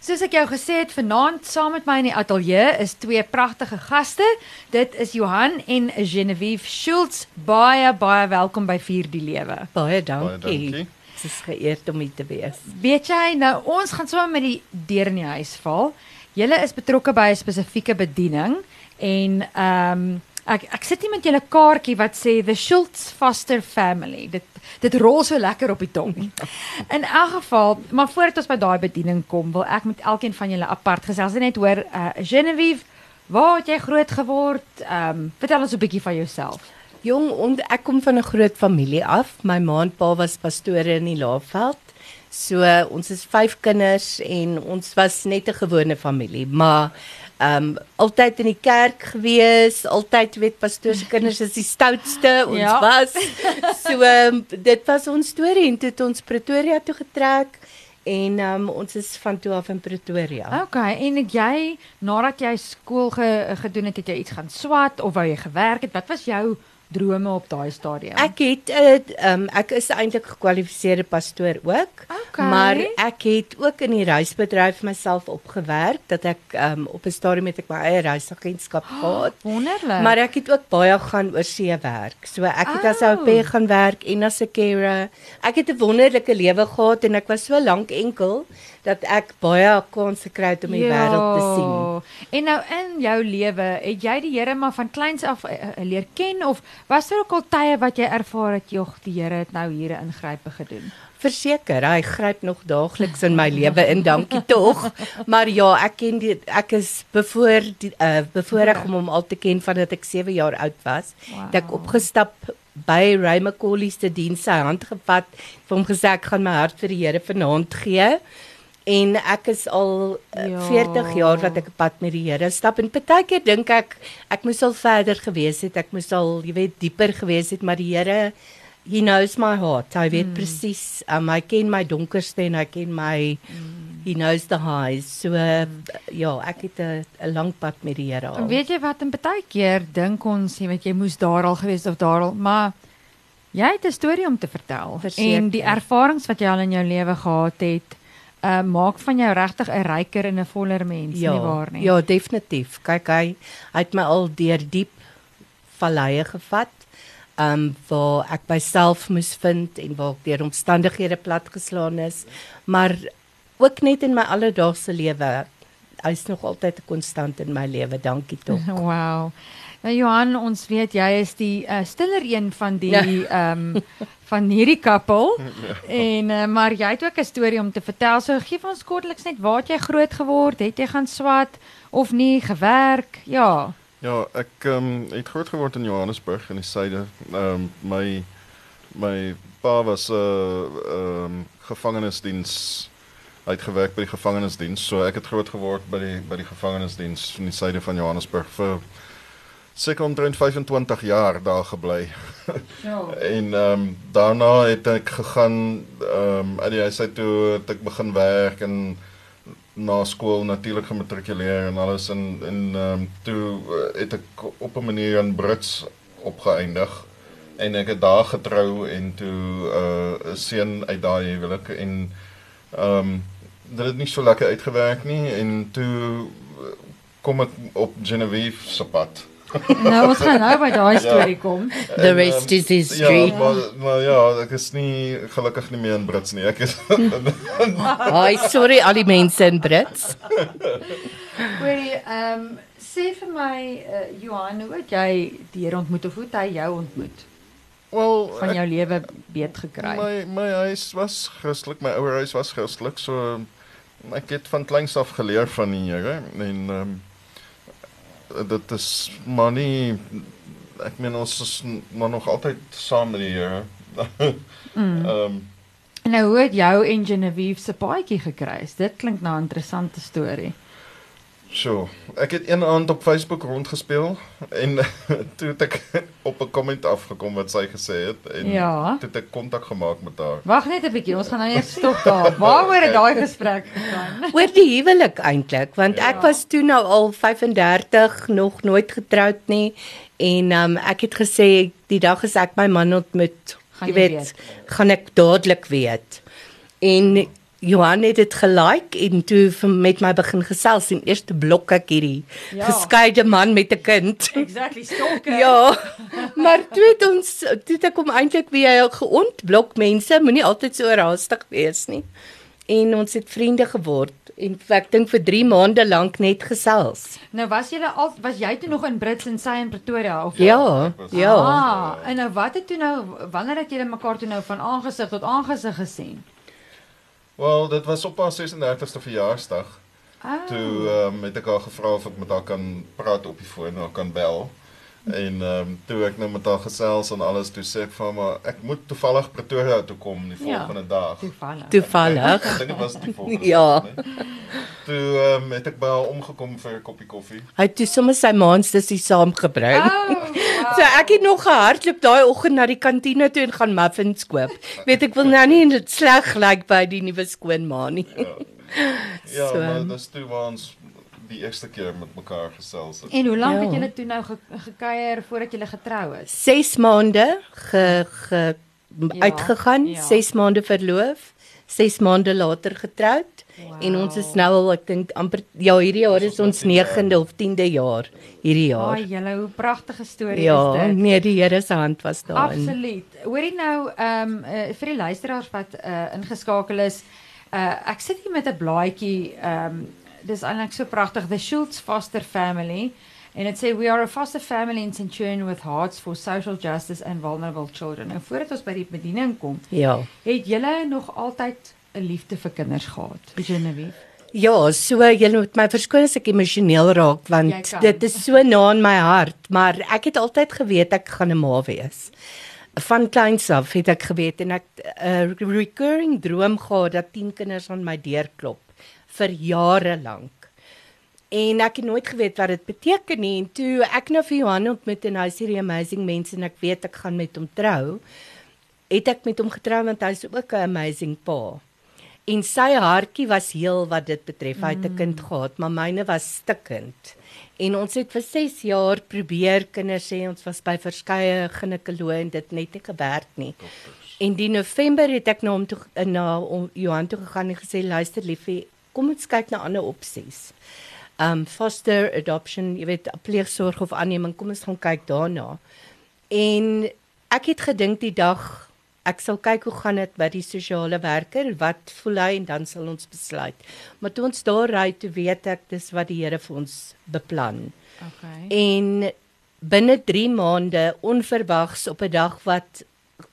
Soos ek jou gesê het, vanaand saam met my in die ateljee is twee pragtige gaste. Dit is Johan en Genevieve Schultz. Baie baie welkom by Vier die Lewe. Baie dankie. Baie dankie. Dit is geëerd om hier te wees. Weet jy, nou ons gaan sommer met die deur in die huis val. Julle is betrokke by 'n spesifieke bediening en ehm um, ek ek sit hier met julle kaartjie wat sê the Schultz Foster Family. Dit dit rol so lekker op die tong. In elk geval, maar voordat ons by daai bediening kom, wil ek met elkeen van julle apart gesels en net hoor uh Genevieve, waar het jy groot geword? Ehm um, vertel ons 'n bietjie van jouself. Jong, on, ek kom van 'n groot familie af. My ma en pa was pastore in die Laagveld. So ons is 5 kinders en ons was net 'n gewone familie, maar ehm um, altyd in die kerk gewees, altyd weet pastoor se kinders is die stoutste ons Ja. was. So um, dit was ons storie en toe het ons Pretoria toe getrek en um, ons is van toe af in Pretoria. Okay, en het jy nadat jy skool ge, gedoen het, het jy iets gaan swat of wou jy gewerk het? Wat was jou drome op daai stadium? Ek het ehm um, ek is eintlik gekwalifiseerde pastoor ook. Okay. Maar ek het ook in die reisbedryf myself opgewerk dat ek ehm um, op 'n stadium het ek my eie reisagentskap gehad. wonderlik. Maar ek het ook baie gaan oor see werk. So ek het as 'n Oh. pair gaan werk en as 'n carer. Ek het 'n wonderlike lewe gehad en ek was so lank enkel dat ek baie kans gekry het om die wêreld te sien. Ja. En nou in jou lewe, het jy die Here maar van kleins af uh, uh, leer ken of was daar ook al tye wat jy ervaar het jog die Here het nou hier 'n ingrype gedoen? Verseker, hy gryp nog daagliks in my lewe in, dankie tog. Maar ja, ek ken dit ek is bevoor die uh, bevoorreg om hom al te ken vandat ek 7 jaar oud was. Wow. Dat ek opgestap by Ray McCauley se diens sy hand gevat, vir hom gesê ek gaan my hart vir die Here vanaand gee. En ek is al uh, Ja. 40 jaar wat ek 'n pad met die Here stap en partykeer dink ek ek moes al verder gewees het, ek moes al, jy weet, dieper gewees het, maar die Here He knows my heart. Hy weet mm. presies. Um, hy ken my donkerste en hy ken my mm. he knows the highs. So uh, ja, ek het 'n lang pad met die Here En al. weet jy wat, in baie keer dink ons, jy weet jy moes daar al gewees of daar al, maar jy het 'n storie om te vertel. Verseker. En die ervarings wat jy al in jou lewe gehad het, uh maak van jou regtig 'n ryker en 'n voller mens, ja, nie waar nie? Ja, definitief. Kyk hy, hy het my al deur diep valleie gevat. Um waar ek myself moes vind en waar ek deur omstandighede platgeslaan is, maar ook net in my alledaagse lewe. Hy's nog altyd 'n konstant in my lewe. Dankie tog. Wow. Nou Johan, ons weet jy is die uh, stiller een van die Ja. ehm um, van hierdie koppel. En uh, maar jy het ook 'n storie om te vertel. So gee vir ons kortliks net waar het jy groot geword? Het jy gaan swat of nie gewerk? Ja. Ja, ek ehm het groot geword in Johannesburg in die suide. Ehm my my pa was 'n uh, ehm um, gevangenisdiens hy het gewerk by die gevangenisdiens. So ek het groot geword by die by die gevangenisdiens in die suide van Johannesburg vir seker omtrent 25 jaar daar gebly. Ja. En ehm um, daarna het ek gegaan ehm um, uit die huis uit toe het ek begin werk en na skool natuurlik gematrikuleer en alles en en ehm um, toe eh, het ek op 'n manier in Brits opgeëindig en ek het daar getrou en toe eh, 'n seun uit daai huwelik en ehm um, dit het nie so lekker uitgewerk nie en toe kom ek op Genevieve se pad. Nou ons gaan nou by daai storie kom. The En, rest ehm, is history. Ja, maar, maar ja, ek is nie gelukkig nie meer in Brits nie. Ek is Ai, sorry al die mense in Brits. Hoorie, ehm sê vir my uh, Johan, hoe het jy die Here ontmoet of hoe het hy jou ontmoet? wel Van jou lewe weet gekry. My my huis was Christelik, my ouer huis was Christelik, so ek het van kleins af geleer van die Here en ehm um, dit is maar nie ek meen ons is maar nog altyd saam met die Here. Mm. Ehm En nou hoe het jou en Genevieve se paadjie gekry? Dit klink na 'n interessante storie. So, ek het een aand op Facebook rondgespeel en toe het ek op 'n comment afgekom wat sy gesê het en Ja. toe het ek kontak gemaak met haar. Wag net 'n bietjie, ons gaan nou eers stop daar. Waaroor het daai gesprek gegaan? Oor die huwelik eintlik, want Ja. ek was toe nou al 35, nog nooit getroud nie en um, ek het gesê die dag as ek my man ontmoet, Gaan jy jy weet, weet. gaan ek dadelik weet. En Johan het dit gelike en toe met my begin gesels en eerste blok ek hierdie Ja. ja. geskeide man met 'n kind. Exactly, stalker. Ja. Maar toe het ons toe het ek hom eintlik weer geontblok mense, moenie altyd so haastig wees nie. En ons het vriende geword en ek dink vir 3 maande lank net gesels. Nou was jy al was jy toe nog in Brits en sy in Pretoria of Ja, was- ja. Ah, en nou wat het toe nou wanneer het julle mekaar toe nou van aangesig tot aangesig gesien? Wel, dit was op haar 36ste verjaarsdag. Ah. Toe ehm um, het ek haar gevra of ek met haar kan praat op die foon, haar kan bel. En ehm um, toe ek nou met haar gesels en alles, toe sê ek vir maar ek moet toevallig Pretoria toe kom die Ja. volgende dag. Toevallig. Toevallig. Ek dink dit was die volgende. Ja. dag, nee. Toe ehm um, het ek by haar omgekom vir 'n koppie koffie. Hy het toe sommer sy maandstussie saamgebring. Oh, wow. So ek het nog gehardloop daai oggend na die kantine toe en gaan muffins koop. Weet ek wil nou nie sleg lyk by die nuwe skoonma nie. Ja, So, maar dis toe waar ons die eerste keer met mekaar gesels het. En hoe lank Ja. het julle toe nou ge gekuier voordat julle getrou is? 6 maande ge, ge Ja, uitgegaan, ja. 6 maande verloof, 6 maande later getroud. Wow. En ons is nou al ek dink amper ja, hierdie jaar is ons 9de of 10de jaar hierdie jaar. Ai, julle hoe pragtige storie Ja, is dit. nee, die Here se hand was daarin. Absoluut. Hoorie nou, ehm um, uh, vir die luisteraars wat uh, ingeskakel is, uh, ek sit hier met 'n blaadjie, ehm um, dis eintlik so pragtig, The Schultz Foster Family. En dit sê we are a foster family in Centurion with hearts for social justice and vulnerable children. Nou voordat ons by die bediening kom, Ja. het julle nog altyd 'n liefde vir kinders gehad? Genevieve. Ja, so jy moet my verskoon as ek emosioneel raak want dit is so na in my hart, maar ek het altyd geweet ek gaan 'n ma wees. Van kleins af het ek geweet en ek 'n uh, recurring droom gehad dat 10 kinders aan my deur klop vir jare lank. En ek het nooit geweet wat dit beteken nie en toe ek nou vir Johan ontmoet en hy's hierdie amazing mens en ek weet ek gaan met hom trou, het ek met hom getrou want hy's ook 'n amazing pa. En sy hartjie was heel wat dit betref. Hy het 'n kind gehad, maar myne was stikkend. En ons het vir 6 jaar probeer kinders hê. Ons was by verskeie ginekoloë en dit net nie gewerk nie. En die November het ek na hom toe na Johan toe gegaan en gesê luister liefie, kom ons kyk na ander opsies. Um foster adoption, jy weet, pleegsorg of aanneming, kom ons gaan kyk daarna. En ek het gedink die dag ek sal kyk hoe gaan dit by die sosiale werker, wat voel hy en dan sal ons besluit. Maar toe ons daar ry, toe weet ek dis wat die Here vir ons beplan. Okay. En binne 3 maande onverwags op 'n dag wat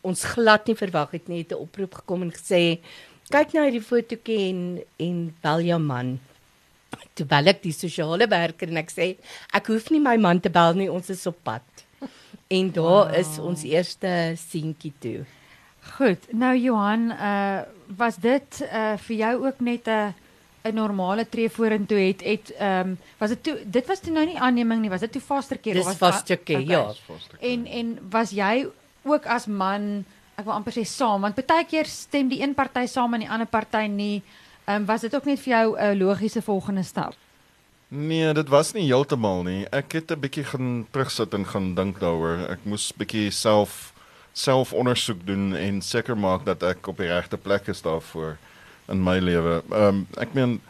ons glad nie verwag het nie, het 'n oproep gekom en gesê kyk na hierdie fotootjie en en bel jou man. Bel ek die sosiale werker en ek sê ek hoef nie my man te bel nie, ons is op pad. En daar wow. is ons eerste seentjie toe. Goed. Nou Johan, uh was dit uh vir jou ook net 'n 'n normale tree vorentoe het het ehm um, was dit toe dit was toe nou nie aanneming nie, was dit toe of was foster care, Okay. ja. En en was jy ook as man, ek wil amper sê saam, want baie keer stem die een party saam en die ander party nie. Ehm um, was dit ook net vir jou 'n logiese volgende stap? Nee, dit was nie heeltemal nie. Ek het 'n bietjie gaan terugsit en gaan dink daaroor. Ek moes bietjie self selfondersoek doen en seker maak dat ek op die regte plek is daarvoor in my lewe. Ehm um, ek meen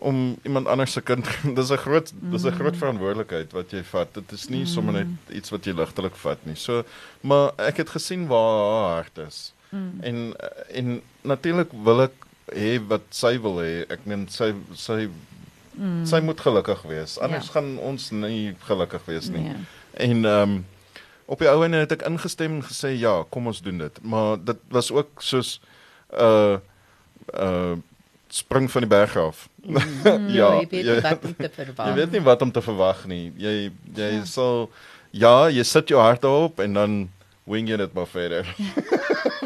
om iemand anders se kind dis 'n groot dis 'n groot verantwoordelikheid wat jy vat. Dit is nie sommer net iets wat jy ligtelik vat nie. So maar ek het gesien waar haar hart is. Mm. En en natuurlik wil ek hê wat sy wil hê. Ek meen sy sy Mm. Sy moet gelukkig wees. Anders Ja. gaan ons nie gelukkig wees nie. Nee. En ehm um, op die ou ene het ek ingestem en gesê ja, kom ons doen dit. Maar dit was ook soos uh uh spring van die berg af. ja, jy weet nie wat om te verwag. Jy weet nie wat om te verwag nie. Jy jy ja. sal ja, jy sit jou hart daarop en dan wing jy dit maar verder.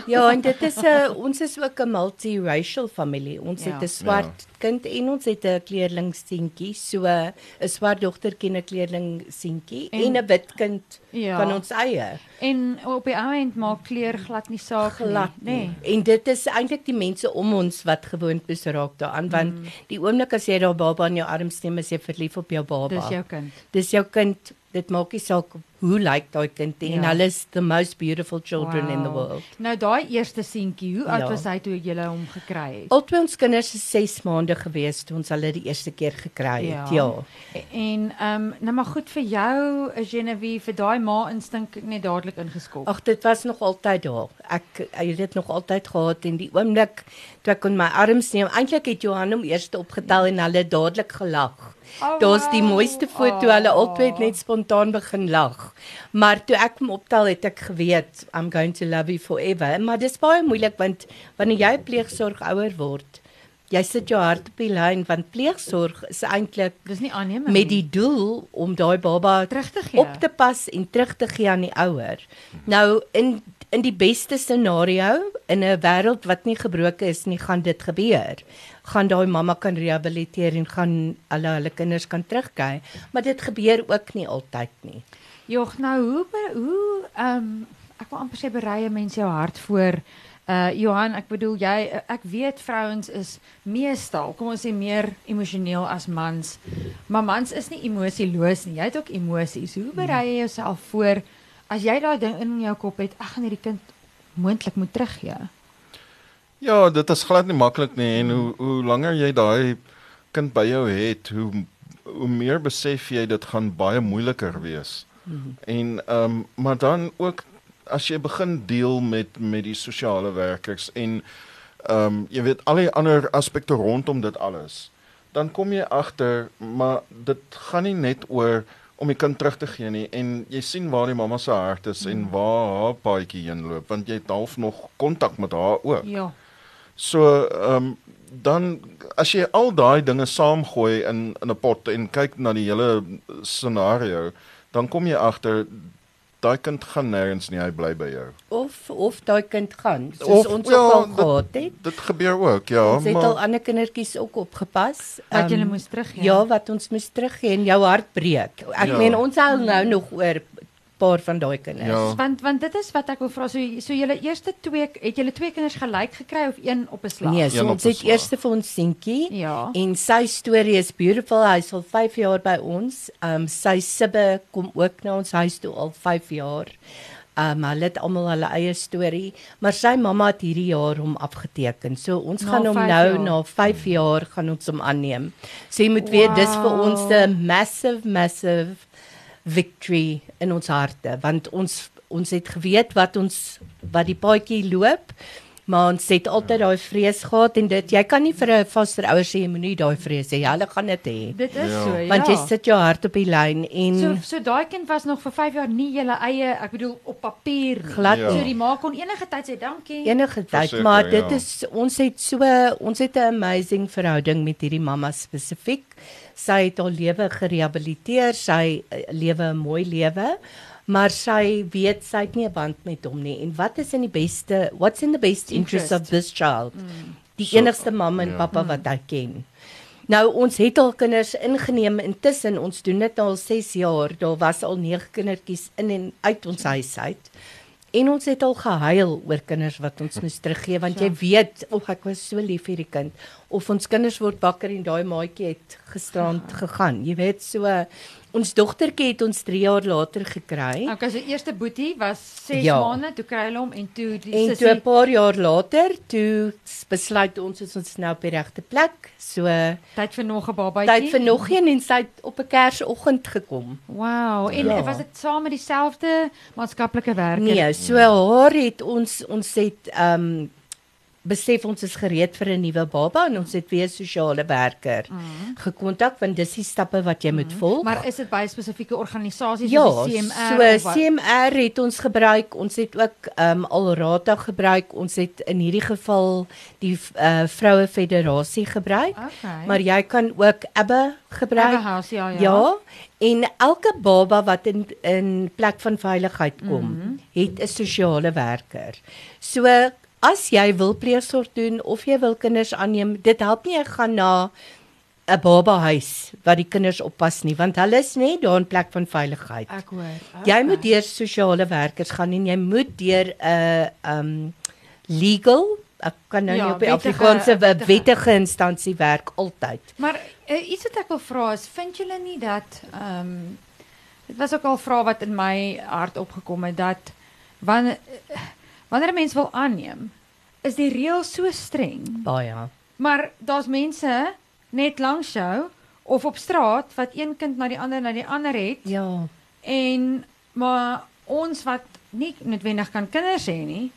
Ja, en dit is 'n ons is ook 'n multiracial familie. Ons Ja. het 'n swart ja. kind en ons het 'n kleerling seentjie. So 'n swart dogtertjie en 'n kleerling seentjie En- 'n wit kind Ja. van ons eie. En op die ou end maak kleur glad nie saak Glad nie, nie. nê? Nee. En dit is eintlik die mense om ons wat gewoond is raak daaraan want Mm. die oomblik as jy daar baba in jou arms neem, is jy verlief op jou baba. Dis jou kind. Dis jou kind Dit maak nie saak hoe lyk daai kind en Ja. hulle is the most beautiful children in the Wow. world. Nou daai eerste seentjie, hoe oud Ja. was hy toe jy hom gekry het? Albei ons kinders is 6 maande gewees toe ons hulle die eerste keer gekry het. Ja. En ehm um, nou maar goed vir jou, Genevieve, vir daai ma instink net dadelik ingeskop. Ag dit was nog altyd daar. Ek ek het dit nog altyd gehad en die oomblik toe ek kon my arms neem, eintlik het Johan hom eers opgetel en hulle dadelik gelag. Oh, Daar's die wow. mooiste foto, hulle Oh. albei het net spontaan begin lag. Maar toe ek hom optel het ek geweet I'm going to love you forever. Maar dis baie moeilik want wanneer jy pleegsorg ouer word, jy sit jou hart op die lyn want pleegsorg is eintlik Dis nie aanneeming met die doel om daai baba terug te gee. op te pas en terug te gee aan die ouer. Nou in in die beste scenario in 'n wêreld wat nie gebroken is nie, gaan dit gebeur. Gaan daai mamma kan rehabiliteer en gaan hulle hulle kinders kan terugkry, maar dit gebeur ook nie altyd nie. Jog, nou hoe hoe ehm um, ek wil amper sê berei 'n mens jou hart voor uh Johan, ek bedoel jy ek weet vrouens is meestal, kom ons sê meer emosioneel as mans. Maar mans is nie emosieloos nie. Jy het ook emosies. Hoe berei jy jouself voor as jy daai ding in jou kop het, ek gaan hierdie kind moontlik moet teruggee? Ja, dit is glad nie maklik nie en hoe hoe langer jy daai kind by jou het, hoe hoe meer besef jy dit gaan baie moeiliker wees. En ehm um, maar dan ook as jy begin deel met met die sosiale werkers en ehm um, jy weet al die ander aspekte rondom dit alles, dan kom jy agter maar dit gaan nie net oor om die kind terug te gee nie en jy sien waar die mamma se hart is en waar haar paadjie heen loop want jy het half nog kontak met haar ook. Ja. So ehm um, dan as jy al daai dinge saamgooi in in 'n pot en kyk na die hele scenario, dan kom jy agter daai kind gaan nêrens nie, hy bly by jou. Of of daai kind gaan, soos Of- ons ja, ook al dit- gehad het. Dit gebeur ook, ja, ons het al maar ander kindertjies ook opgepas. Wat jy Ehm, moes teruggee. Ja, wat ons moes teruggee en jou hart breek. Ek Ja. meen ons hou nou nog oor paar van daai kinders. Ja. Want want dit is wat ek wil vra. So so julle eerste twee het julle twee kinders gelyk gekry of een op 'n slag? Nee, so Een ons het eers vir ons seentjie Ja. en sy storie is beautiful. Hy's al 5 jaar by ons. Um sy sibbe kom ook na ons huis toe al 5 jaar. Um hulle het almal hulle eie storie, maar sy mamma het hierdie jaar hom afgeteken. So ons Na gaan hom nou jaar. na 5 jaar gaan ons hom aanneem. So jy moet weet dis vir ons 'n massive massive victory in ons harte want ons ons het geweet wat ons wat die paadjie loop maar ons het altyd daai vrees gehad en dit jy kan nie vir 'n vaster ouer sê jy moenie daai vrees hê hulle gaan dit hê Dit is Ja. so, ja. want jy sit jou hart op die lyn en So so daai kind was nog vir 5 jaar nie julle eie, ek bedoel op papier nie. glad Ja. So die ma kon enige tyd sê dankie. enige tyd Verseker, maar dit ja. is ons het so ons het 'n amazing verhouding met hierdie mamma spesifiek sy het haar lewe gerehabiliteer sy uh, lewe 'n mooi lewe maar sy weet sy het nie 'n band met hom nie en wat is in die beste what's in the best interest, Interest. of this child mm. die So, enigste mamma en ja. pappa wat hy ken Nou ons het al kinders ingeneem intussen ons doen dit al 6 jaar daar was al 9 kindertjies in en uit ons huis uit En ons het al gehuil oor kinders wat ons moes teruggee want jy weet, o, ek was so lief vir die kind. Of ons kinders word wakker en daai maatjie het gisterand gegaan. Jy weet so ons dogtertjie het ons 3 jaar later gekry. Okay, so eerste boetie was 6 Ja. maande, toe kry hulle hom en toe die En toe 'n paar jaar later, toe besluit ons is ons nou op die regte plek. So tyd vir nog 'n babatjie. tyd vir nog een en sy het op 'n Kersoggend gekom. Wow. En Ja. was dit saam met dieselfde maatskaplike werker? Nee, so haar het ons ons het ehm um, besef ons is gereed vir 'n nuwe baba en ons het weer sosiale werker mm. gekontak want dis die stappe wat jy mm. moet volg. Maar is dit by spesifieke organisasies ja, soos CMR so of wat? CMR het ons gebruik. Ons het ook ehm um, Alrata gebruik. Ons het in hierdie geval die uh, vroue federasie gebruik. Okay. Maar jy kan ook Abba gebruik. Abba House, ja, ja. Ja, en elke baba wat in in plek van veiligheid kom, mm. -hmm. het 'n sosiale werker. So as jy wil pleegsorg doen of jy wil kinders aanneem, dit help nie jy gaan na 'n baba huis wat die kinders oppas nie, want hulle is net daar in plek van veiligheid. Ek hoor. Jy moet deur sosiale werkers gaan en jy moet deur 'n uh, um legal ek kan nou Ja, nie op die Afrikaanse wettige. wettige instansie werk altyd. Maar uh, iets wat ek wil vra is, vind julle nie dat ehm um, dit was ook al vrae wat in my hart opgekom het dat wanneer wanneer 'n mens wil aanneem, is die reël so streng. Baie. Maar daar's mense net langs jou of op straat wat een kind na die ander na die ander het Ja. en maar ons wat nie noodwendig kan kinders hê nie,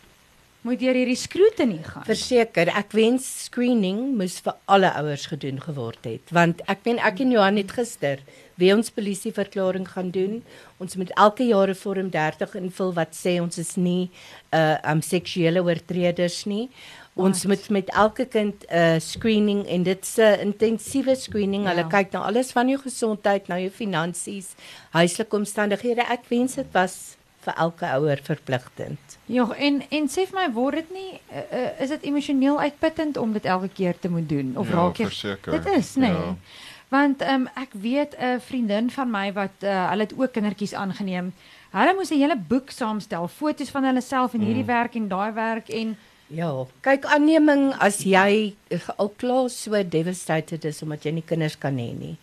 moet deur hierdie scrutiny gaan. Verseker, ek wens screening moes vir alle ouers gedoen geword het, want ek meen ek en Johan het gister wie ons polisieverklaring gaan doen. Ons moet elke jaar 'n vorm 30 invul wat sê ons is nie uh um seksuele oortreders nie. Ons Right. moet met elke kind 'n uh, screening en dit's 'n uh, intensiewe screening. Ja. Hulle kyk na alles van jou gesondheid, na jou finansies, huislike omstandighede. Ek wens dit was vir elke ouer verpligtend. Ja, en en sê vir my word dit nie uh, uh, is dit emosioneel uitputtend om dit elke keer te moet doen of Ja, raak jy. Dit is. Nee. Ja. Want ehm um, ek weet 'n vriendin van my wat uh, hulle het ook kindertjies aangeneem. Hulle moes 'n hele boek saamstel, foto's van hulle self en hierdie werk en daai werk en Ja, kyk aanneming as jy eh, al klaar so devastated is omdat jy nie kinders kan hê nie.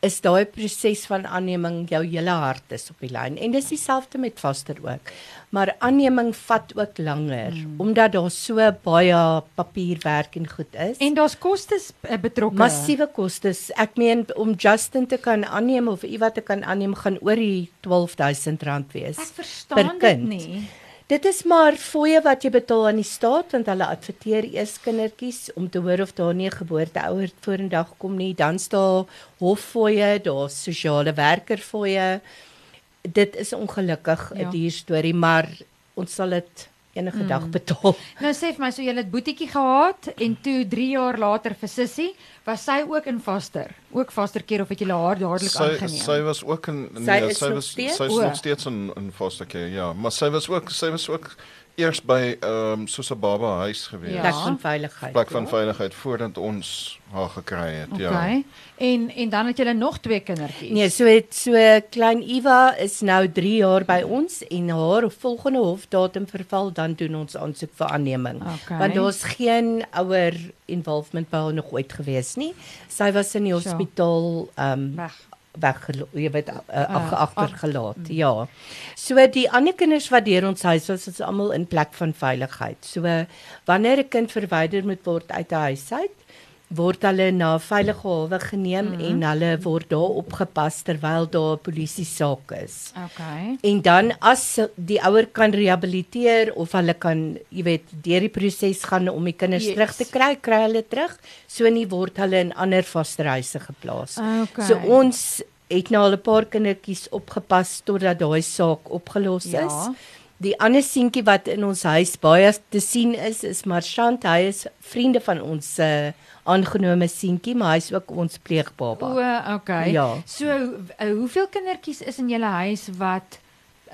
Is daai proses van aanneming jou hele hart is op die lyn en dis dieselfde met vaster ook. Maar aanneming vat ook langer mm. omdat daar so baie papierwerk en goed is. en daar's kostes uh, betrokke. massiewe kostes. Ek meen om Justin te kan aanneem of Eva te kan aanneem gaan oor die R12000 wees. Ek verstaan dit nie. Dit is maar fooie wat jy betaal aan die staat want hulle adverteer eers kindertjies om te hoor of daar nie 'n geboorteouer vorendag kom nie. Dan staan hoffooie, daar's sosiale werker fooie. Dit is ongelukkig 'n Ja. ja. duur storie, maar ons sal dit enige mm. dag betaal. Nou sê vir my, so jy het boetiekie gehad en toe 3 jaar later vir Sissie, was sy ook in vaster. Ook vasterkeer of het jy haar dadelik Sy aangeneem? sy was ook in Sy nee, sy was steeds? sy is O. nog steeds in in foster care, ja, maar sy was ook sy was ook eers by ehm um, soos 'n baba huis gewees. Ja. Plek van veiligheid. Plek van veiligheid voordat ons haar gekry het, ja. Okay. En en dan het jy nog twee kindertjies. Nee, so het so klein Eva is nou 3 jaar by ons en haar volgende hofdatum verval dan doen ons aansoek vir aanneming. Okay. Want daar's geen ouer involvement by haar nog ooit gewees nie. Sy was in die So. hospitaal ehm um, weg. Weggelo jy weet uh, Ah, uh, agtergelaat. Uh, ja. So die ander kinders wat deur ons huis was, is almal in plek van veiligheid. So wanneer 'n kind verwyder moet word uit 'n huis uit, word hulle na 'n veilige hawe geneem mm -hmm. en hulle word daar opgepas terwyl daar 'n polisie saak is. Okay. En dan as die ouer kan rehabiliteer of hulle kan, jy weet, deur die proses gaan om die kinders Yes. terug te kry, kry hulle terug. So nie word hulle in ander vasterhuise geplaas. Okay. So ons het nou al 'n paar kindertjies opgepas totdat daai saak opgelos Ja. is. Die ander seentjie wat in ons huis baie te sien is, is Marchant. Hy is vriende van ons uh, aangenome seentjie, maar hy's ook ons pleegbaba. O, okay. Ja. So uh, hoeveel kindertjies is in julle huis wat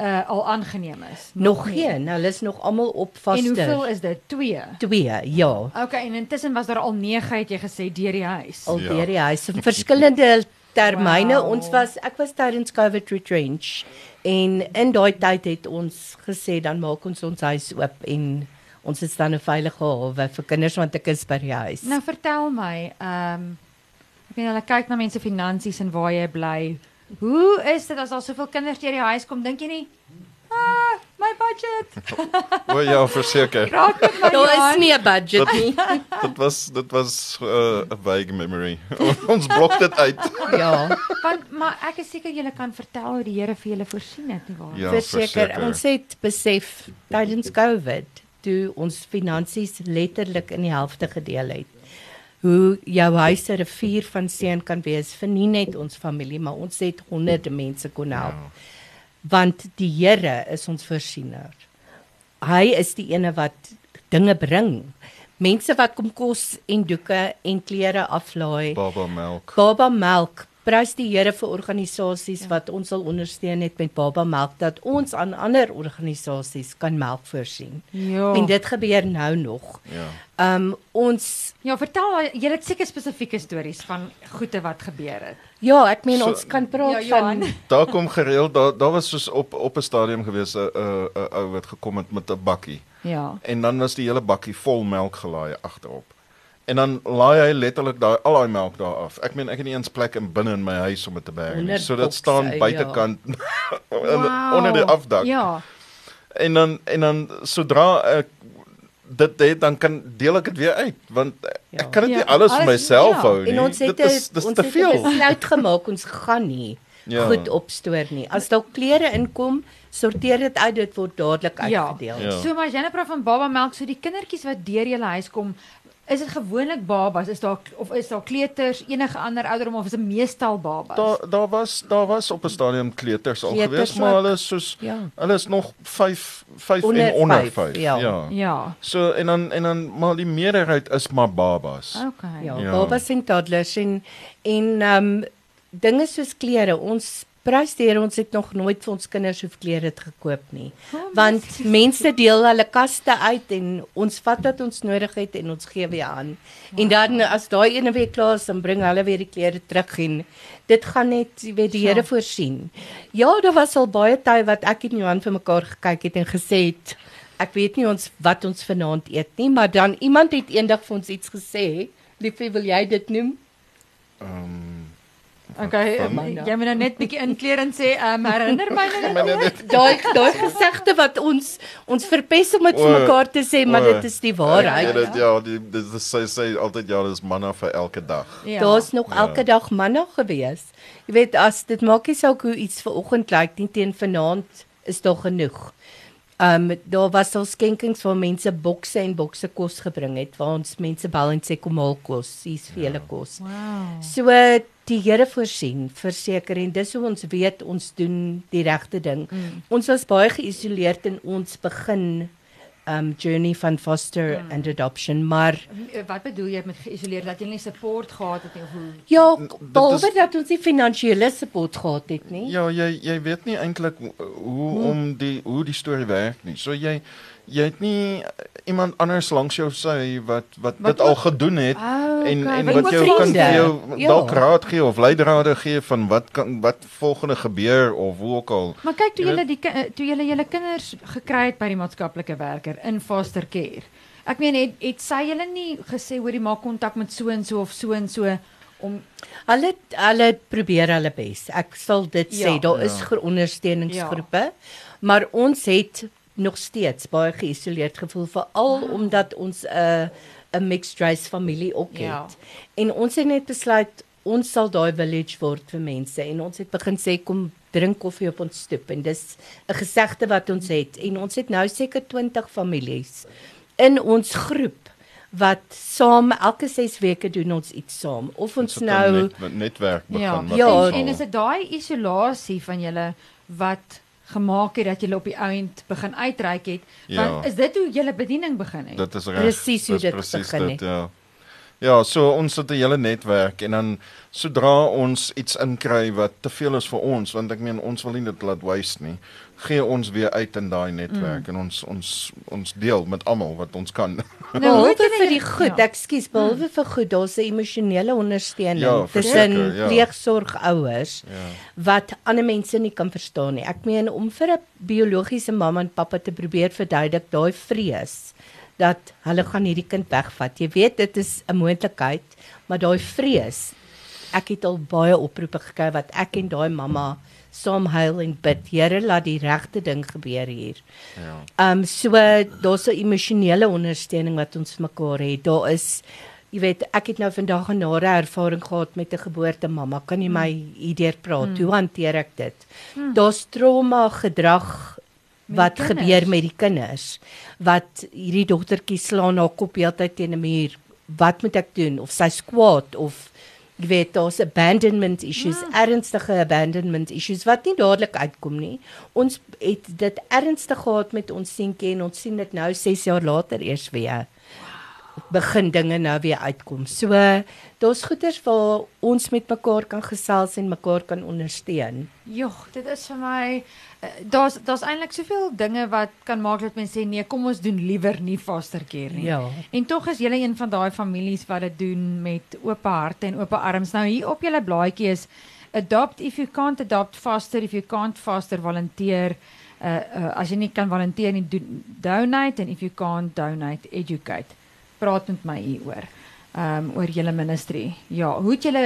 uh, al aangeneem is? Nog nie. geen, hulle is nog almal op En vaster. hoeveel is dit? 2. Twee, ja. Okay, en intussen was daar al 9 het jy gesê deur die huis. Al Ja. deur die huis in verskillende termyne. Wow. Ons was ek was tydens COVID retrench en in daai tyd het ons gesê dan maak ons ons huis oop en ons is dan 'n veilige hawe vir kinders want ek is by die huis. Nou vertel my, ehm um, ek weet hulle kyk na mense finansies en waar jy bly. Hoe is dit as daar soveel kinders deur die huis kom? Dink jy nie? Ah, my budget. O ja, verseker. Raak met my. Daar is nie 'n budget nie. Dit was dit was 'n uh, vague memory. ons blok dit uit. ja, Want maar ek is seker julle kan vertel hoe die Here vir julle voorsien het, nie waar? Ja, verseker. Ons het besef tydens COVID toe ons finansies letterlik in die helfte gedeel het. Hoe jou huis 'n rivier van seën kan wees vir nie net ons familie, maar ons het honderde mense kon help. Ja. want die Here is ons voorsiener. Hy is die ene wat dinge bring. Mense wat kom kos en doeke en klere aflaai. Baba melk. Baba Melk, prys die Here vir organisasies ja. wat ons sal ondersteun het met Baba Melk dat ons aan ander organisasies kan melk voorsien. Ja. En dit gebeur nou nog. Ja. Um ons Ja, vertel jy het seker spesifieke stories van goeie wat gebeur het. ja, ek meen So- ons kan praat Ja, van Daar kom gereeld daar daar was soos op op 'n stadium gewees 'n 'n 'n ou wat gekom het met 'n bakkie Ja. en dan was die hele bakkie vol melk gelaai agterop. En dan laai hy letterlik daai al daai melk daar af. Ek meen ek het nie eens plek in binne in my huis om dit te berg nie. So dit staan ja. buitekant Wow. onder die afdak. Ja. En dan en dan sodra ek dit het dan kan deel ek dit weer uit want Ja. ek kan dit Ja, nie alles vir alles- myself ja. hou nie. En ons het dit is dis ons te het 'n veel. besluit gemaak ons gaan nie Ja. goed opstoor nie. As daar klere inkom, sorteer dit uit, dit word dadelik Ja. uitgedeel. Ja. So maar praat van baba melk, so die kindertjies wat deur julle huis kom, is dit gewoonlik babas, is daar of is daar kleuters, enige ander ouderdom of is dit meestal babas? Daar daar was daar was op 'n stadium kleuters al Kleuters gewees, maar hulle is soos Ja. hulle is nog 5 5 Onder en onder vyf, 5. ja. ja. Ja. So en dan en dan maar die meerderheid is maar babas. Okay. Ja, Ja. babas en toddlers en en ehm um, dinge soos klere. Ons prys deur ons het nog nooit vir ons kinders hoef klere te gekoop nie. Oh, Want mense deel hulle kaste uit en ons vat wat ons nodig het en ons gee weer aan. En dan as daai ene week klaar is, dan bring hulle weer die klere terug en dit gaan net, weet, die Ja. Here voorsien. Ja, daar was al baie tye wat ek en Johan vir mekaar gekyk het en gesê het ek weet nie ons wat ons vanaand eet nie, maar dan iemand het eendag vir ons iets gesê. Liefie, wil jy dit noem? Ehm Okay, Van- um, jy moet nou net bietjie inkleer en sê, ehm um, herinner my nou net. dit Daai daai gesegde wat ons ons verpes om dit vir O, mekaar te sê, maar dit is die Ja, waarheid. dit ja, die dis dis- sy sê altyd ja, dis manna vir elke dag. Ja. Daar's nog Ja. elke dag manna gewees. Jy weet as dit maak nie saak hoe iets ver oggend lyk nie teen vanaand is daar genoeg. Ehm um, daar was al skenkings waar mense bokse en bokse kos gebring het waar ons mense bel en sê kom haal kos, hier's vir julle kos. Wow. So die Here voorsien, verseker en dis hoe ons weet ons doen die regte ding. Mm. Ons was baie geïsoleerd in ons begin um journey van foster Mm. and adoption, maar Wat bedoel jy met geïsoleer dat jy nie support gehad het nie of hoe? ja, behalwe dat ons nie finansiële support gehad het nie. Ja, jy jy weet nie eintlik hoe Hmm. om die hoe die storie werk nie. So jy jy het nie iemand anders langs jou sy wat wat Wat dit al gedoen het Oh, en okay. en Wat wat jou kan vir jou Ja. dalk raad gee of leidrade gee van wat kan wat volgende gebeur of hoe ook al. Maar kyk toe Jy julle die eh, toe julle julle kinders gekry het by die maatskaplike werker in foster care. Ek meen het het sy julle nie gesê hoor jy maak kontak met so en so of so en so om Hulle hulle probeer hulle bes. Ek sal dit Ja. sê. Daar Ja. is gro- ondersteuningsgroepe, maar ons het nog steeds baie geïsoleerd gevoel veral Ah. omdat ons 'n 'n mixed race familie ook het. Ja. En ons het net besluit ons sal daai village word vir mense en ons het begin sê kom drink koffie op ons stoep en dis 'n gesegde wat ons het en ons het nou seker 20 families in ons groep wat saam elke 6 weke doen ons iets saam of ons nou net, netwerk begin ja. wat Ja, ons en, en is dit daai isolasie van julle wat gemaak het dat julle op die ouend begin uitreik het? Ja. Want is dit hoe julle bediening begin het? Dit is reg. Presies hoe dit presies begin dit, het. Ja. Ja, so ons het 'n hele netwerk en dan sodra ons iets inkry wat te veel is vir ons, want ek meen ons wil nie dit laat waste nie, gee ons weer uit in daai netwerk mm. en ons ons ons deel met almal wat ons kan. Nou, behalwe het julle vir die goed, ja. ekskuus, behalwe vir goed, daar's 'n emosionele ondersteuning Ja, tussen ja. pleegsorgouers ja. wat ander mense nie kan verstaan nie. Ek meen om vir 'n biologiese mamma en pappa te probeer verduidelik daai vrees dat hulle gaan hierdie kind wegvat. Jy weet dit is 'n moontlikheid, maar daai vrees. Ek het al baie oproepe gekry wat ek en daai mamma saam huil en bid. Here, laat die regte ding gebeur hier. Ja. Ehm um, so daar's 'n emosionele ondersteuning wat ons mekaar het. Daar is jy weet, ek het nou vandag 'n nare ervaring gehad met 'n geboortemamma. Kan jy my hierdeur praat? Hmm. Hoe hanteer ek dit? Daar's trauma gedrag wat gebeur met die kinders. Wat hierdie dogtertjie slaan haar kop heeltyd teen 'n muur. Wat moet ek doen? Of sy's kwaad of jy weet daar's abandonment issues, Hmm. ernstige abandonment issues wat nie dadelik uitkom nie. Ons het dit ernstig gehad met ons seentjie en ons sien dit nou 6 jaar later eers weer begin dinge nou weer uitkom. So daar's goeters waar ons met mekaar kan gesels en mekaar kan ondersteun. Jogg, dit is vir my eh, daar's daar's eintlik soveel dinge wat kan maak dat mense sê nee, kom ons doen liewer nie foster care nie. Ja. En tog is julle een van daai families wat dit doen met oop harte en oop arms. Nou hier op julle blaadjie is adopt if you can't adopt foster if you can't foster volunteer. Uh, uh as jy nie kan volunteer nie, do, donate and if you can't donate, educate. Praat met my hieroor. ehm um, oor julle ministry. Ja, hoe het julle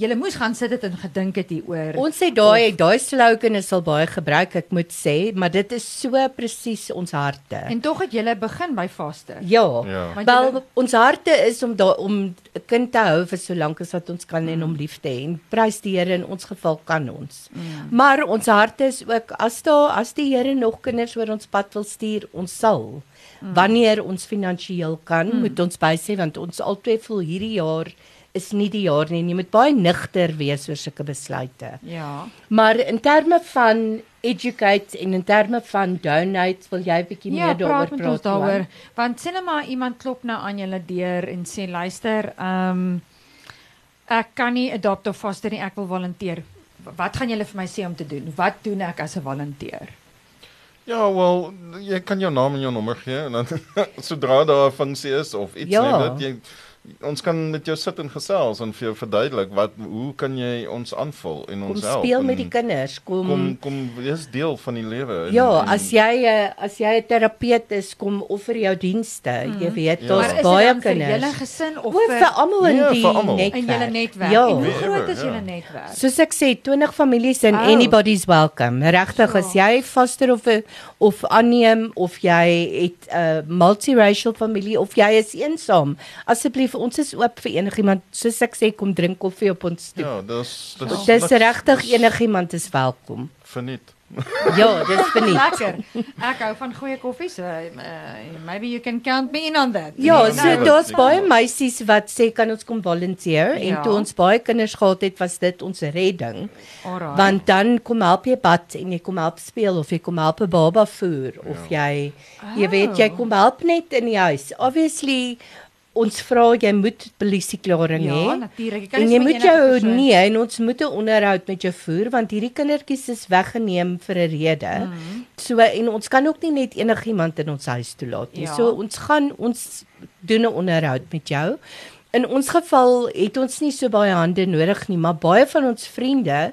julle moes gaan sit het en gedink het hieroor. Ons sê daai daai slogan is al baie gebruik, ek moet sê, maar dit is so presies ons harte. En tog het julle begin by vaste. Ja. Ja. Want Wel julle- ons harte is om daar om 'n kind te hou vir so lank as wat ons kan en om lief te hê. En prys die Here in ons geval kan ons. Maar ons harte is ook as daar as die Here nog kinders oor ons pad wil stuur, ons sal. Wanneer ons finansiëel kan, moet ons bysê want ons albei voel hierdie jaar is nie die jaar nie. Jy moet baie nigter wees oor sulke besluite. Ja. Maar in terme van educate en in terme van donate, wil jy 'n bietjie Ja, meer daaroor praat ons Johan? daaroor. Want sê net maar iemand klop nou aan julle deur en sê luister, ehm um, ek kan nie adopt of foster nie, ek wil volunteer. Wat gaan julle vir my sê om te doen? Wat doen ek as 'n volunteer? Ja, wel, jy kan jou naam en jou nommer gee en dan sodra daar 'n funksie is of iets Ja. net dat jy ons kan met jou sit en gesels en vir jou verduidelik wat hoe kan jy ons aanvul en Kom ons help. speel en met die kinders. Kom, kom kom wees deel van die lewe. en- Ja, en- as jy 'n as jy 'n terapeut is, kom offer jou dienste. Jy weet, Ja. Daar's baie dan vir kinders. julle gesin of O, vir vir almal in Nee, die almal. netwerk. in julle netwerk? Ja. En hoe groot is ja. julle netwerk? Soos ek sê, 20 families en Oh. anybody's welcome. Regtig, as Sure. jy foster of of aanneem of jy het 'n multiracial familie of jy is eensaam, asseblief ons is oop vir enigiemand. Soos ek sê, kom drink koffie op ons stoep. Ja, dis dis Dis niks- regtig enigiemand is welkom. verniet. Ja, dis verniet. Lekker. Ek hou van goeie koffie, so uh, maybe you can count me in on that. Ja, Nee, so nee, daar's nee. baie meisies wat sê kan ons kom volunteer en Ja. toe ons baie kinders gehad het, was dit ons redding. Alright. Want dan kom help jy bad en jy kom help speel of jy kom help 'n baba voer of jy jy weet jy Oh. kom help net in die huis. Obviously ons vra jy moet polisieklaring ja, hê. natuurlik. Jy kan En jy moet jou persoon- nee en ons moet 'n onderhoud met jou voer want hierdie kindertjies is weggeneem vir 'n rede. Mhm. So en ons kan ook nie net enigiemand in ons huis toelaat nie. Ja. So ons gaan ons doen 'n onderhoud met jou. In ons geval het ons nie so baie hande nodig nie, maar baie van ons vriende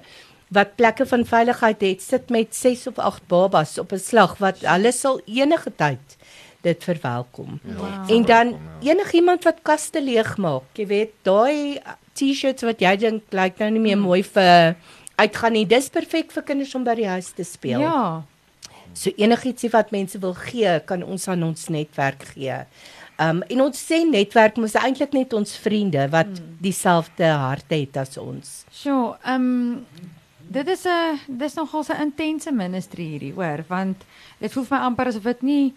wat plekke van veiligheid het, sit met 6 of 8 babas op 'n slag wat hulle sal enige tyd dit verwelkom. Ja, Wow. En dan ja. enigiemand wat kaste leegmaak, jy weet, daai T-shirts wat jy dink lyk nou nie meer mooi vir uitgaan nie. Dis perfek vir kinders om by die huis te speel. Ja. So enigiets wat mense wil gee, kan ons aan ons netwerk gee. Um en ons sê netwerk mos eintlik net ons vriende wat Hmm. dieselfde hart het as ons. So, ehm dit is 'n dis nogal 'n intense ministry hierdie, hoor, want dit voel vir my amper asof dit nie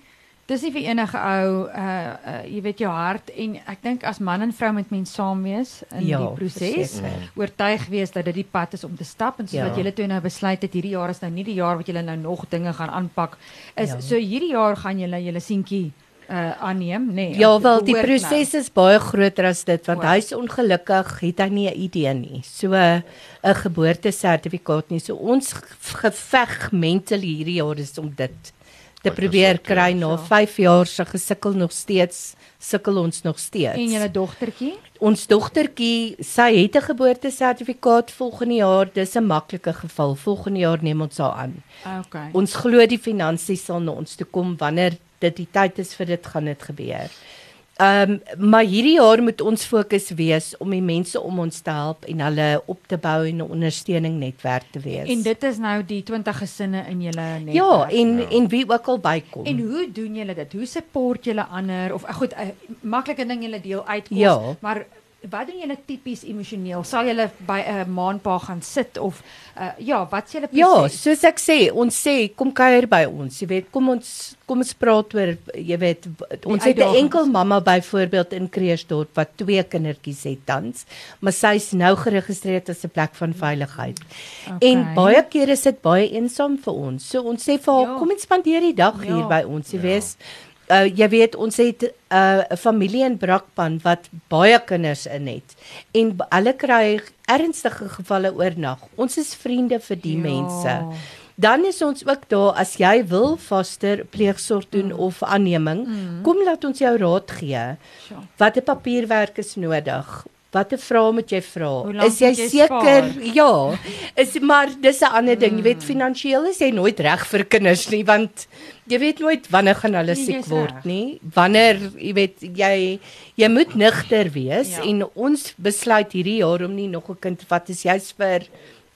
dis nie vir enige ou uh, uh jy weet jou hart en ek dink as man en vrou moet mens saam wees in Ja, die proses. verseker. Oortuig wees dat dit die pad is om te stap en soos Ja. julle toe nou besluit het hierdie jaar is nou nie die jaar wat julle nou nog dinge gaan aanpak is Ja. so hierdie jaar gaan julle julle seentjie uh aanneem, nê? Nee, Ja, wel die behoort nou. proses is baie groter as dit want Wow. hy's ongelukkig, het hy nie 'n idee nie. So 'n geboortesertifikaat nie. So ons geveg mentally hierdie jaar is om dit te probeer kry na Ja. 5 jaar se gesukkel nog steeds sukkel ons nog steeds. En julle dogtertjie? Ons dogtertjie, sy het 'n geboortesertifikaat volgende jaar. Dis 'n maklike geval. Volgende jaar neem ons haar aan. Okay. Ons glo die finansies sal na ons toe kom wanneer dit die tyd is vir dit gaan dit gebeur. Ehm um, maar hierdie jaar moet ons fokus wees om die mense om ons te help en hulle op te bou en 'n ondersteuning netwerk te wees. En dit is nou die 20 gesinne in julle netwerk. Ja, en Ja. en wie ook al bykom. En hoe doen julle dit? Hoe support julle ander of eh, goed, 'n maklike ding julle deel uitkos, Ja. maar wat doen julle tipies emosioneel? Sal julle by 'n maanpa gaan sit of uh, ja, wat julle Ja, proses? soos ek sê, ons sê kom kuier by ons. Jy weet, kom ons kom ons praat oor jy weet ons het 'n enkel mamma byvoorbeeld in Kreersdorp wat twee kindertjies het tans, maar sy's nou geregistreer as 'n plek van veiligheid. Okay. En baie keer is dit baie eensaam vir ons. So ons sê vir haar, Ja. kom en spandeer die dag Ja. hier by ons. Jy Ja. weet, uh, jy weet ons het 'n uh, familie in Brakpan wat baie kinders in het en hulle kry ernstige gevalle oornag. Ons is vriende vir die Ja. mense. Dan is ons ook daar as jy wil vaster pleegsorg doen mm. of aanneming, mm. kom laat ons jou raad gee. Sure. Watter papierwerk is nodig? Watter vrae moet jy vra? Is jy jy seker? Ja. Is maar dis 'n ander ding. Jy Hmm. weet finansiëel is jy nooit reg vir kinders nie want jy weet nooit wanneer gaan hulle Nee, siek word nie. Wanneer jy weet jy jy moet nigter wees Ja. en ons besluit hierdie jaar om nie nog 'n kind te vat is juist vir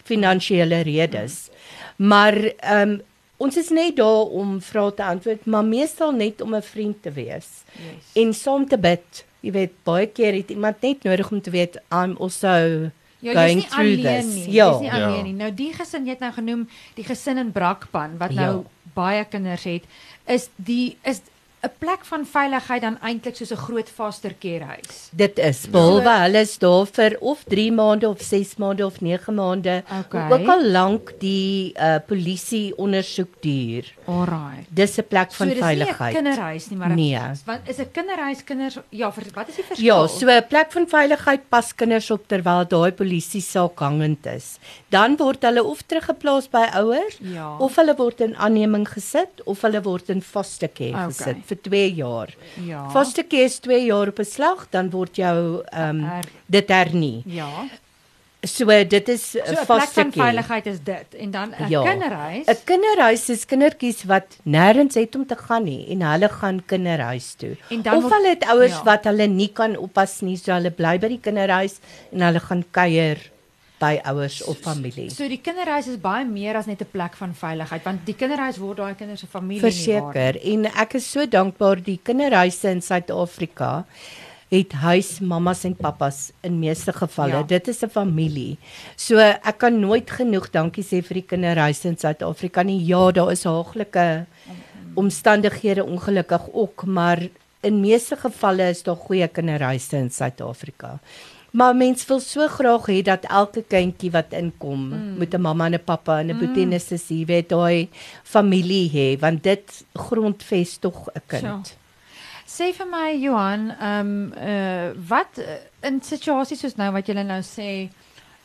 finansiële redes. Maar ehm um, ons is net daar om vrae te antwoord, maar meestal net om 'n vriend te wees Yes. en saam te bid. Jy weet baie keer het iemand net nodig om te weet I'm also Ja, jy's going nie through alleen this. nie. Ja. Jy's nie Ja. alleen nie. Nou die gesin jy het nou genoem, die gesin in Brakpan wat nou Ja. baie kinders het, is die is 'n plek van veiligheid dan eintlik soos 'n groot foster care huis. Dit is behalwe hulle is daar vir of 3 maande of 6 maande of 9 maande. Okay. Ook al lank die uh, polisie ondersoek duur. Alraai. Dis 'n plek van so, dis veiligheid. nie 'n kinderhuis nie, maar 'n- Nee. want is 'n kinderhuis kinders ja, vir, wat is die verskil? Ja, so 'n plek van veiligheid pas kinders op terwyl daai polisie saak hangend is. Dan word hulle of teruggeplaas by ouers Ja. of hulle word in aanneming gesit of hulle word in foster care Okay. gesit vir 2 jaar. ja. Care is 2 jaar op 'n slag, dan word jou ehm um, Er- dit hernie. ja. So dit is So 'n uh, plek foster van veiligheid is dit en dan 'n Ja. kinderhuis. 'n Kinderhuis is kindertjies wat nêrens het om te gaan nie en hulle gaan kinderhuis toe. Of word- hulle het ouers ja. wat hulle nie kan oppas nie, so hulle bly by die kinderhuis en hulle gaan kuier by ouers of familie. So die kinderhuis is baie meer as net 'n plek van veiligheid want die kinderhuis word daai kinders se familie nie waar. Verseker en ek is so dankbaar die kinderhuise in Suid-Afrika het huismammas en pappas in meeste gevalle. Ja. Dit is 'n familie. So ek kan nooit genoeg dankie sê vir die kinderhuise in Suid-Afrika nie. Ja, daar is haaglike omstandighede ongelukkig ook, maar in meeste gevalle is daar goeie kinderhuise in Suid-Afrika. Maar mens wil so graag hê dat elke kindjie wat inkom mm. met 'n mamma en 'n pappa en 'n boetie en 'n sussie, weet daai familie hê, want dit grondves tog 'n kind. So. Sê vir my Johan, ehm um, uh wat uh, in situasies soos nou wat jy nou sê,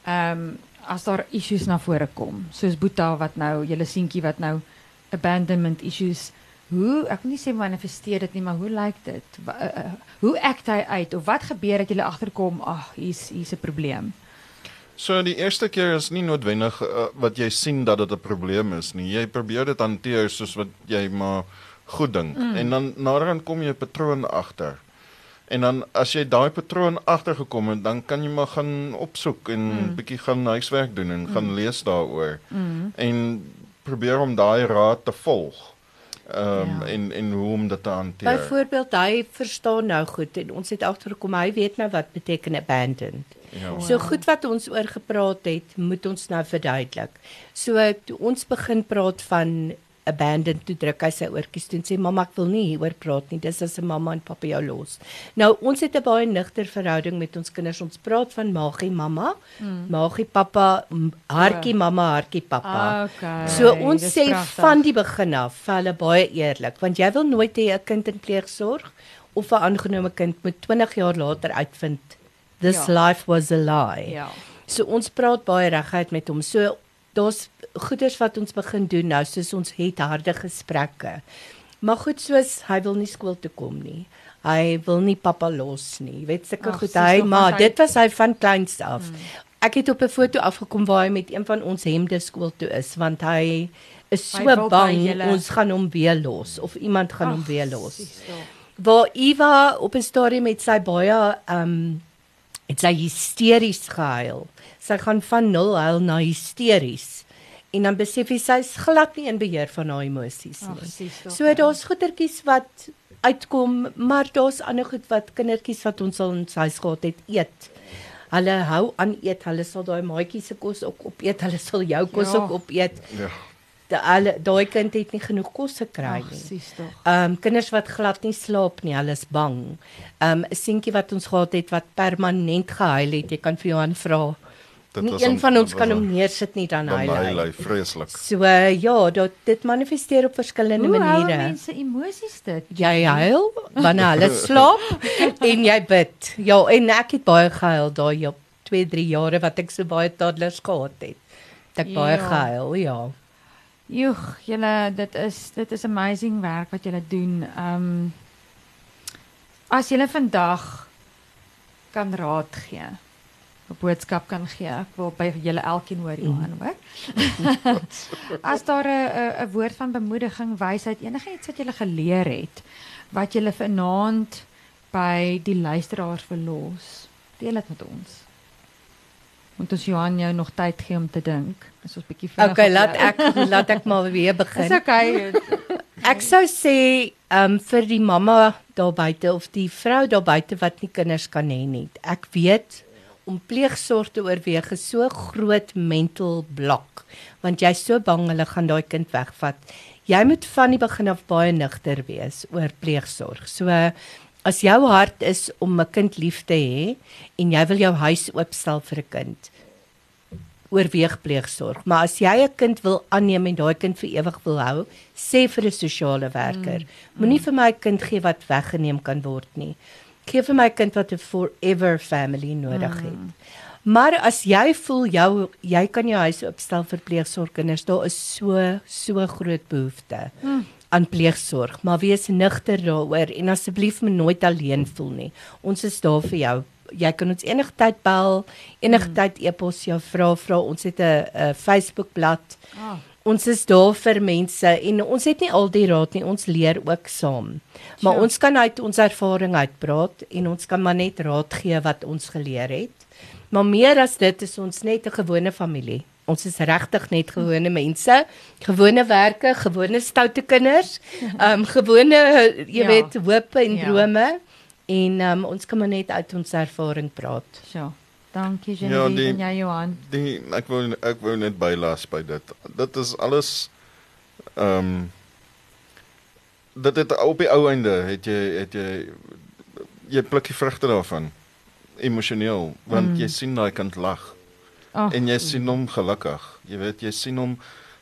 ehm um, as daar issues na vore kom, soos Boeta wat nou, julle seentjie wat nou abandonment issues Hoe ek wil nie sê manifesteer dit nie, maar hoe lyk dit? Wa, uh, uh, hoe act hy uit of wat gebeur dat jy agterkom, ag, hier's hier's 'n probleem. So die eerste keer is nie noodwendig uh, wat jy sien dat dit 'n probleem is nie. Jy probeer dit hanteer soos wat jy maar goed dink. Mm. En dan naderhand kom jy 'n patroon agter. En dan as jy daai patroon agtergekom het, dan kan jy maar gaan opsoek en mm. bietjie gaan huiswerk doen en mm. gaan lees daaroor. Mm. En probeer om daai raad te volg. Ehm um, Ja. en en hoe om dit te hanteer. Byvoorbeeld hy verstaan nou goed en ons het agtergekom hy weet nou wat beteken abandoned. ja. So goed wat ons oor gepraat het, moet ons nou verduidelik. So toe ons begin praat van abandoned toe druk hy sy oortjies toe en sê mamma ek wil nie hieroor praat nie. Dis as 'n mamma en pappa jou los. Nou ons het 'n baie nigter verhouding met ons kinders. Ons praat van magie mamma, mm. magie pappa, hartjie mamma, hartjie pappa. Okay. So ons dis sê pragtig. van die begin af vir hulle baie eerlik, want jy wil nooit hê 'n kind in pleegsorg of 'n aangenome kind moet 20 jaar later uitvind this Ja. life was a lie. ja. So ons praat baie reguit met hom. So daar's goeders wat ons begin doen nou, soos ons het harde gesprekke. Maar goed soos hy wil nie skool toe kom nie. Hy wil nie pappa los nie. Jy weet sulke goed hy, maar dit was hy van kleins af. Hmm. Ek het op 'n foto afgekom waar hy met een van ons hemde skool toe is want hy is so Hy bang julle- ons gaan hom weer los of iemand gaan hom Ag, weer los tog. waar Eva op 'n stadium met sy baie ehm um, het sy hysteries gehuil. Sy gaan van nul huil na hysteries. En dan besef sy sy's glad nie in beheer van haar emosies nie. tog, So ja. daar's goetertjies wat uitkom, maar daar's ander goed wat kindertjies wat ons al in huis gehad het eet. Hulle hou aan eet. Hulle sal daai maatjie se kos ook opeet. Hulle sal jou kos Ja. ook opeet. Ja. Da- Hulle daai kind het nie genoeg kos gekry nie. Ehm um, kinders wat glad nie slaap nie, hulle is bang. Ehm um, 'n seentjie wat ons gehad het wat permanent gehuil het, jy kan vir Johan vra. Dit Nie was een om- van ons kan hom om- neersit nie dan hy hy. hy vreeslik. So ja, dit dit manifesteer op verskillende Hoe maniere. mense emosies dit? Jy huil wanneer hulle slaap en jy bid. Ja, en ek het baie gehuil daai op 2, 3 jare wat ek so baie toddlers gehad het. Het Ek baie Ja. gehuil, ja. Joeg, julle dit is dit is amazing werk wat julle doen. Ehm um, as julle vandag kan raad gee. 'n Boodskap kan gee. Ek wil by julle elkeen hoor Johan, hoor. As daar 'n 'n woord van bemoediging, wysheid, enigiets wat jy geleer het wat jy vanaand by die luisteraars verlos. Deel dit met ons. Moet ons Johan jou nog tyd gee om te dink. Is ons bietjie vinnig. Okay, laat ek laat ek maar weer begin. Dis okay. Ek sou sê um vir die mamma daar buite of die vrou daar buite wat nie kinders kan hê nie. Ek weet om pleegsorg te oorweeg is so groot mental blok want jy's so bang hulle gaan daai kind wegvat. Jy moet van die begin af baie nigter wees oor pleegsorg. So as jou hart is om 'n kind lief te hê en jy wil jou huis oopstel vir 'n kind, oorweeg pleegsorg. Maar as jy 'n kind wil aanneem en daai kind vir ewig wil hou, sê vir 'n sosiale werker, mm. moenie vir my 'n kind gee wat weggeneem kan word nie. Gee vir my kind wat 'n forever family nodig mm. het. Maar as jy voel jou jy kan jou huis opstel vir pleegsorgkinders, daar is so so groot behoefte. Mm aan pleegsorg, maar wees nigter daaroor en asseblief moet nooit alleen voel nie. Ons is daar vir jou jy kan ons enige tyd bel, enige hmm. tyd e-pos jou vra vra. Ons het 'n Facebook bladsy. Oh. Ons is daar vir mense en ons het nie al die raad nie, ons leer ook saam. Maar sure. ons kan uit ons ervaring uitpraat en ons kan maar net raad gee wat ons geleer het. Maar meer as dit is ons net 'n gewone familie. Ons is regtig net gewone mense, gewone werke, gewone stoute kinders, ehm um, gewone jy ja. weet hoop en ja. drome. En um, ons kan maar net uit ons ervaring praat. Ja. Dankie Genevieve ja, en jy Johan. Die ek wou ek wou net bylas by dit. Dit is alles ehm um, dit het op die ou einde het jy het jy jy pluk die vrugte daarvan emosioneel want mm. jy sien daai kind lag. Oh. En jy sien hom gelukkig. Jy weet jy sien hom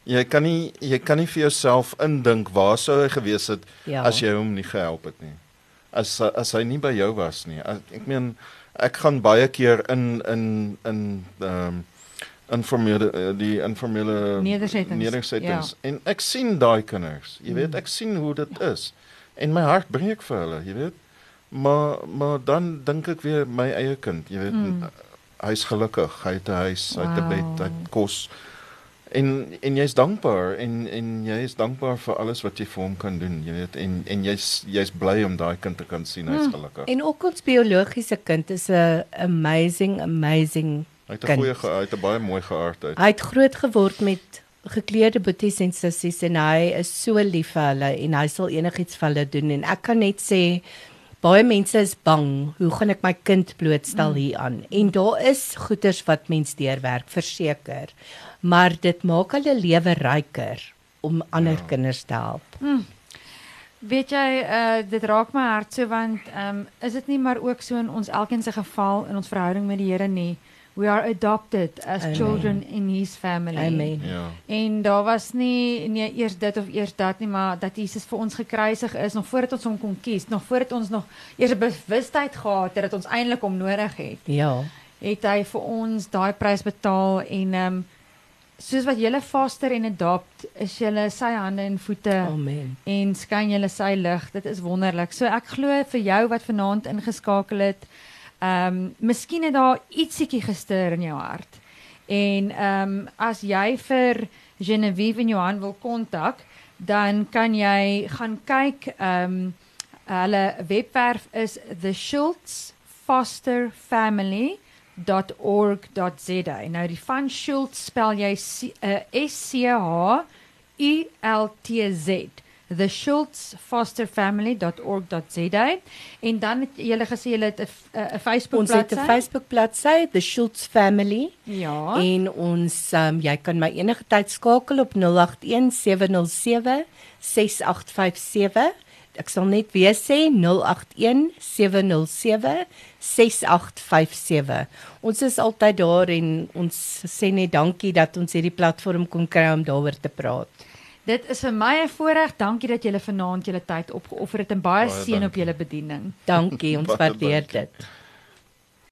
jy kan nie jy kan nie vir jouself indink waar sou hy gewees het ja. as jy hom nie gehelp het nie as as hy nie by jou was nie. Ek meen ek gaan baie keer in in in ehm um, informele die informele nedersettings, nedersettings. Ja. en ek sien daai kinders. Jy weet, ek sien hoe dit is. En my hart breek vir hulle, jy weet. Maar maar dan dink ek weer my eie kind, jy weet, mm. hy's gelukkig, hy het 'n huis, hy het 'n bed, hy het kos. En en jy's dankbaar en en jy is dankbaar vir alles wat jy vir hom kan doen, jy weet en en jy's jy's bly om daai kind te kan sien hy's hmm. gelukkig. En ook ons biologiese kind is 'n amazing amazing Hy het 'n goeie hy het 'n baie mooi geaardheid. Hy het groot geword met gekleurde boeties en sissies en hy is so lief vir hulle en hy sal enigiets vir hulle doen en ek kan net sê baie mense is bang hoe gaan ek my kind blootstel hmm. hier aan en daar is goeters wat mens deurwerk verseker maar dit maak hulle lewe ryker om ander ja. kinders te help. Hmm. Weet jy, uh, dit raak my hart so want um, is dit nie maar ook so in ons elkeen se geval in ons verhouding met die Here nie. We are adopted as Amen. children in his family. Amen. Ja. En daar was nie nee eers dit of eers dat nie, maar dat Jesus vir ons gekruisig is nog voordat ons hom kon kies, nog voordat ons nog eers 'n bewustheid gehad het dat ons eintlik hom nodig het. Ja. Het hy vir ons daai prys betaal en ehm um, soos wat julle vaster en adopt is julle sy hande en voete amen. en skyn julle sy lig. Dit is wonderlik. So ek glo vir jou wat vanaand ingeskakel het ehm um, miskien het daar ietsiekie gestuur in jou hart. En ehm um, as jy vir Genevieve en Johan wil kontak dan kan jy gaan kyk ehm um, hulle webwerf is the Schultz Foster Family .org.za. Nou die van Schultz spel jy uh, S C H U L T Z. The Schultz Foster Family.org.za en dan het jy gesê jy het 'n Facebook bladsy. Ons het 'n Facebook bladsy, The Schultz Family. Ja. En ons um, jy kan my enige tyd skakel op 081 707 6857 ek sal net weer sê 081 707 6857. Ons is altyd daar en ons sê net dankie dat ons hierdie platform kon kry om daaroor te praat. Dit is vir my 'n voorreg. Dankie dat julle vanaand julle tyd opgeoffer het en baie, baie seën op julle bediening. Dankie, ons waardeer dit.